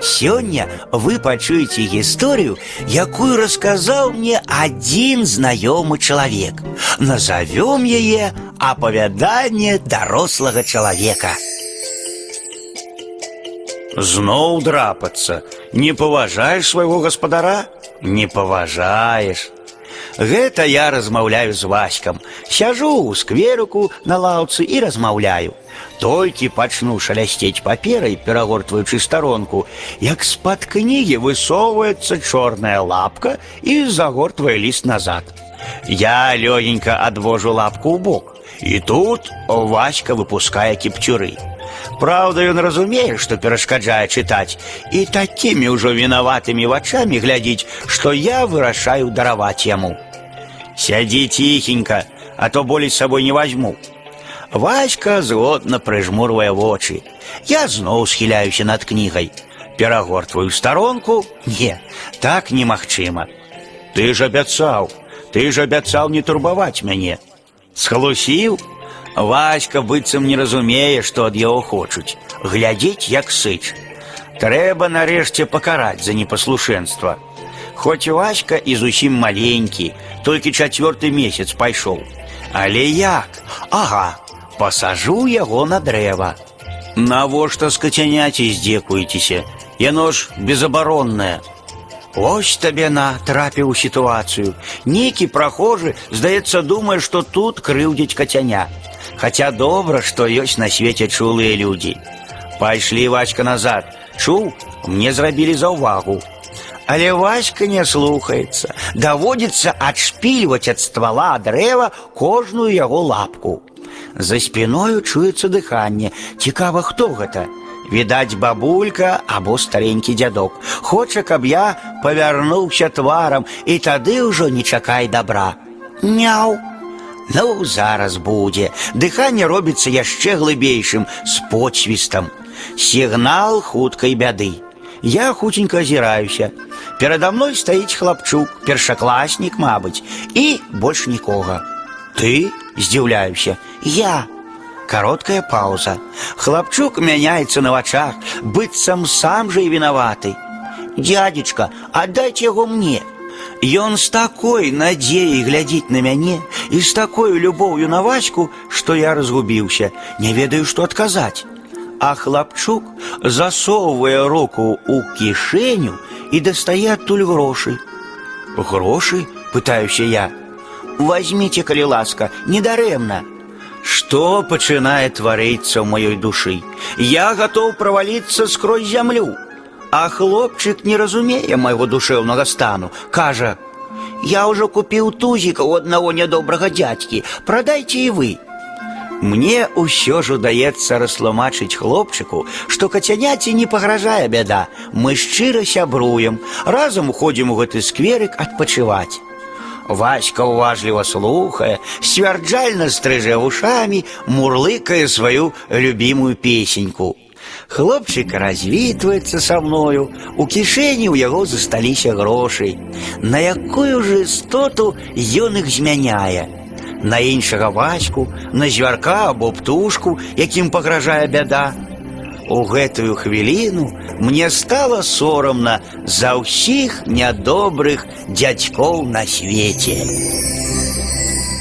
Сёння вы пачуеце гісторыю, якую расказаў мне адзін знаёмы чалавек. Назовём яе апавяданне дарослага чалавека. Зноў драпацца. Не паважаеш свайго гаспадара? Не паважаеш. Гэта я размаўляю з васькам. Сяжу ў скверыку на лаўцы і размаўляю. Толькі пачну шалясцець паперай, перагортваючы старонку, як з-пад кнігі высоўваецца чорная лапка і загортвае ліст назад. Я лёгенька адвожу лапку ў бок. І тут Васька выпускае кіпцюры. Праўда, ён разумее, што перашкаджае чытаць і такімі ўжо вінаватымі вачамі глядзіць, што я вырашаю дараваць яму. Сядзі ціхенька, а то болей з сабой не возьму. Васька згодна прыжмурвае вочы. Я зноў схіляюся над кнігай. Перагортваю старонку, не, так немагчыма. Ты ж абяцаў, ты ж абяцаў не турбаваць мяне. Схлусіў, Васька быццам не разумее, што ад яго хочуць. Глядзець як сыч. Трэба нарэшце пакараць за непаслушэнства. Хоць Васька і зусім маленькі, толькі чацвёрты месяц пайшоў. Але як? Ага, пасажу яго на дрэва. Навошта скацяняці здзекуецеся? Яно ж безабароннае. Ось табе на трапіў у сітуацыю. Нейкі прахожы, здаецца, думае, што тут крыўдзіць кацяня. Хаця добра, што ёсць на свеце чулыя людзі. Пайшлі вачка назад. Чуў, мне зрабілі заўвагу. Але Васька не слухаецца. Даводзіцца адшпільваць ад ствала дрэва кожную яго лапку. За спіною чуецца дыханне. Цікава, хто гэта? Відаць, бабулька або старенькі дзядок. Хоча, каб я павярнуўся тварам, і тады ўжо не чакай добра. Няў. Ну, зараз будзе. Дыханне робіцца яшчэ глыбейшым з подсвістам. Сігнал хуткай бяды. Я хутенька азіраюся. Перада мной стаіць хлапчук, першакласнік, мабыць, і больш нікога. Ты здзіўляюся, я. Кароткая пауза. Хлапчук мяняецца на вачах, быццам сам жа і вінаваты. Дядзечка, аддайце яго мне. Ён з такой надзеяй глядзіць на мяне і з такой любоўю на ваську, што я разгубіўся, не ведаю, што адказаць. А хлапчук засоўвае руку ў кішэню і дастае адтуль грошы. Грошы, пытаюся я. Возьмите, калі ласка, недарэмна. Што пачынае тварыцца ў маёй душы? Я гатоў праваліцца скрозь зямлю. А хлопчык не разумее майго душэўнага стану, кажа: « Я ўжо купіў тузіка у аднаго нядобрага дзядзькі, прадайце і вы. Мне ўсё ж удаецца растлумачыць хлопчыку, што кацяняці не пагражае бяда. Мы шчыра сябруем, разам уходзім у гэты скверык адпачываць. Васька уважліва слухае, сцвярджальна стрыжэ вушамі, мурлыкае сваю любімую песеньку. Хлопчык развітваецца са мною, у кішэні ў яго засталіся грошай. На якую ж істоту ён іх змяняе? На іншага ваську, на звярка або птушку, якім пагражае бяда. У гэтую хвіліну мне стала сорамна за ўсіх нядобрых дзядзькоў на свеце.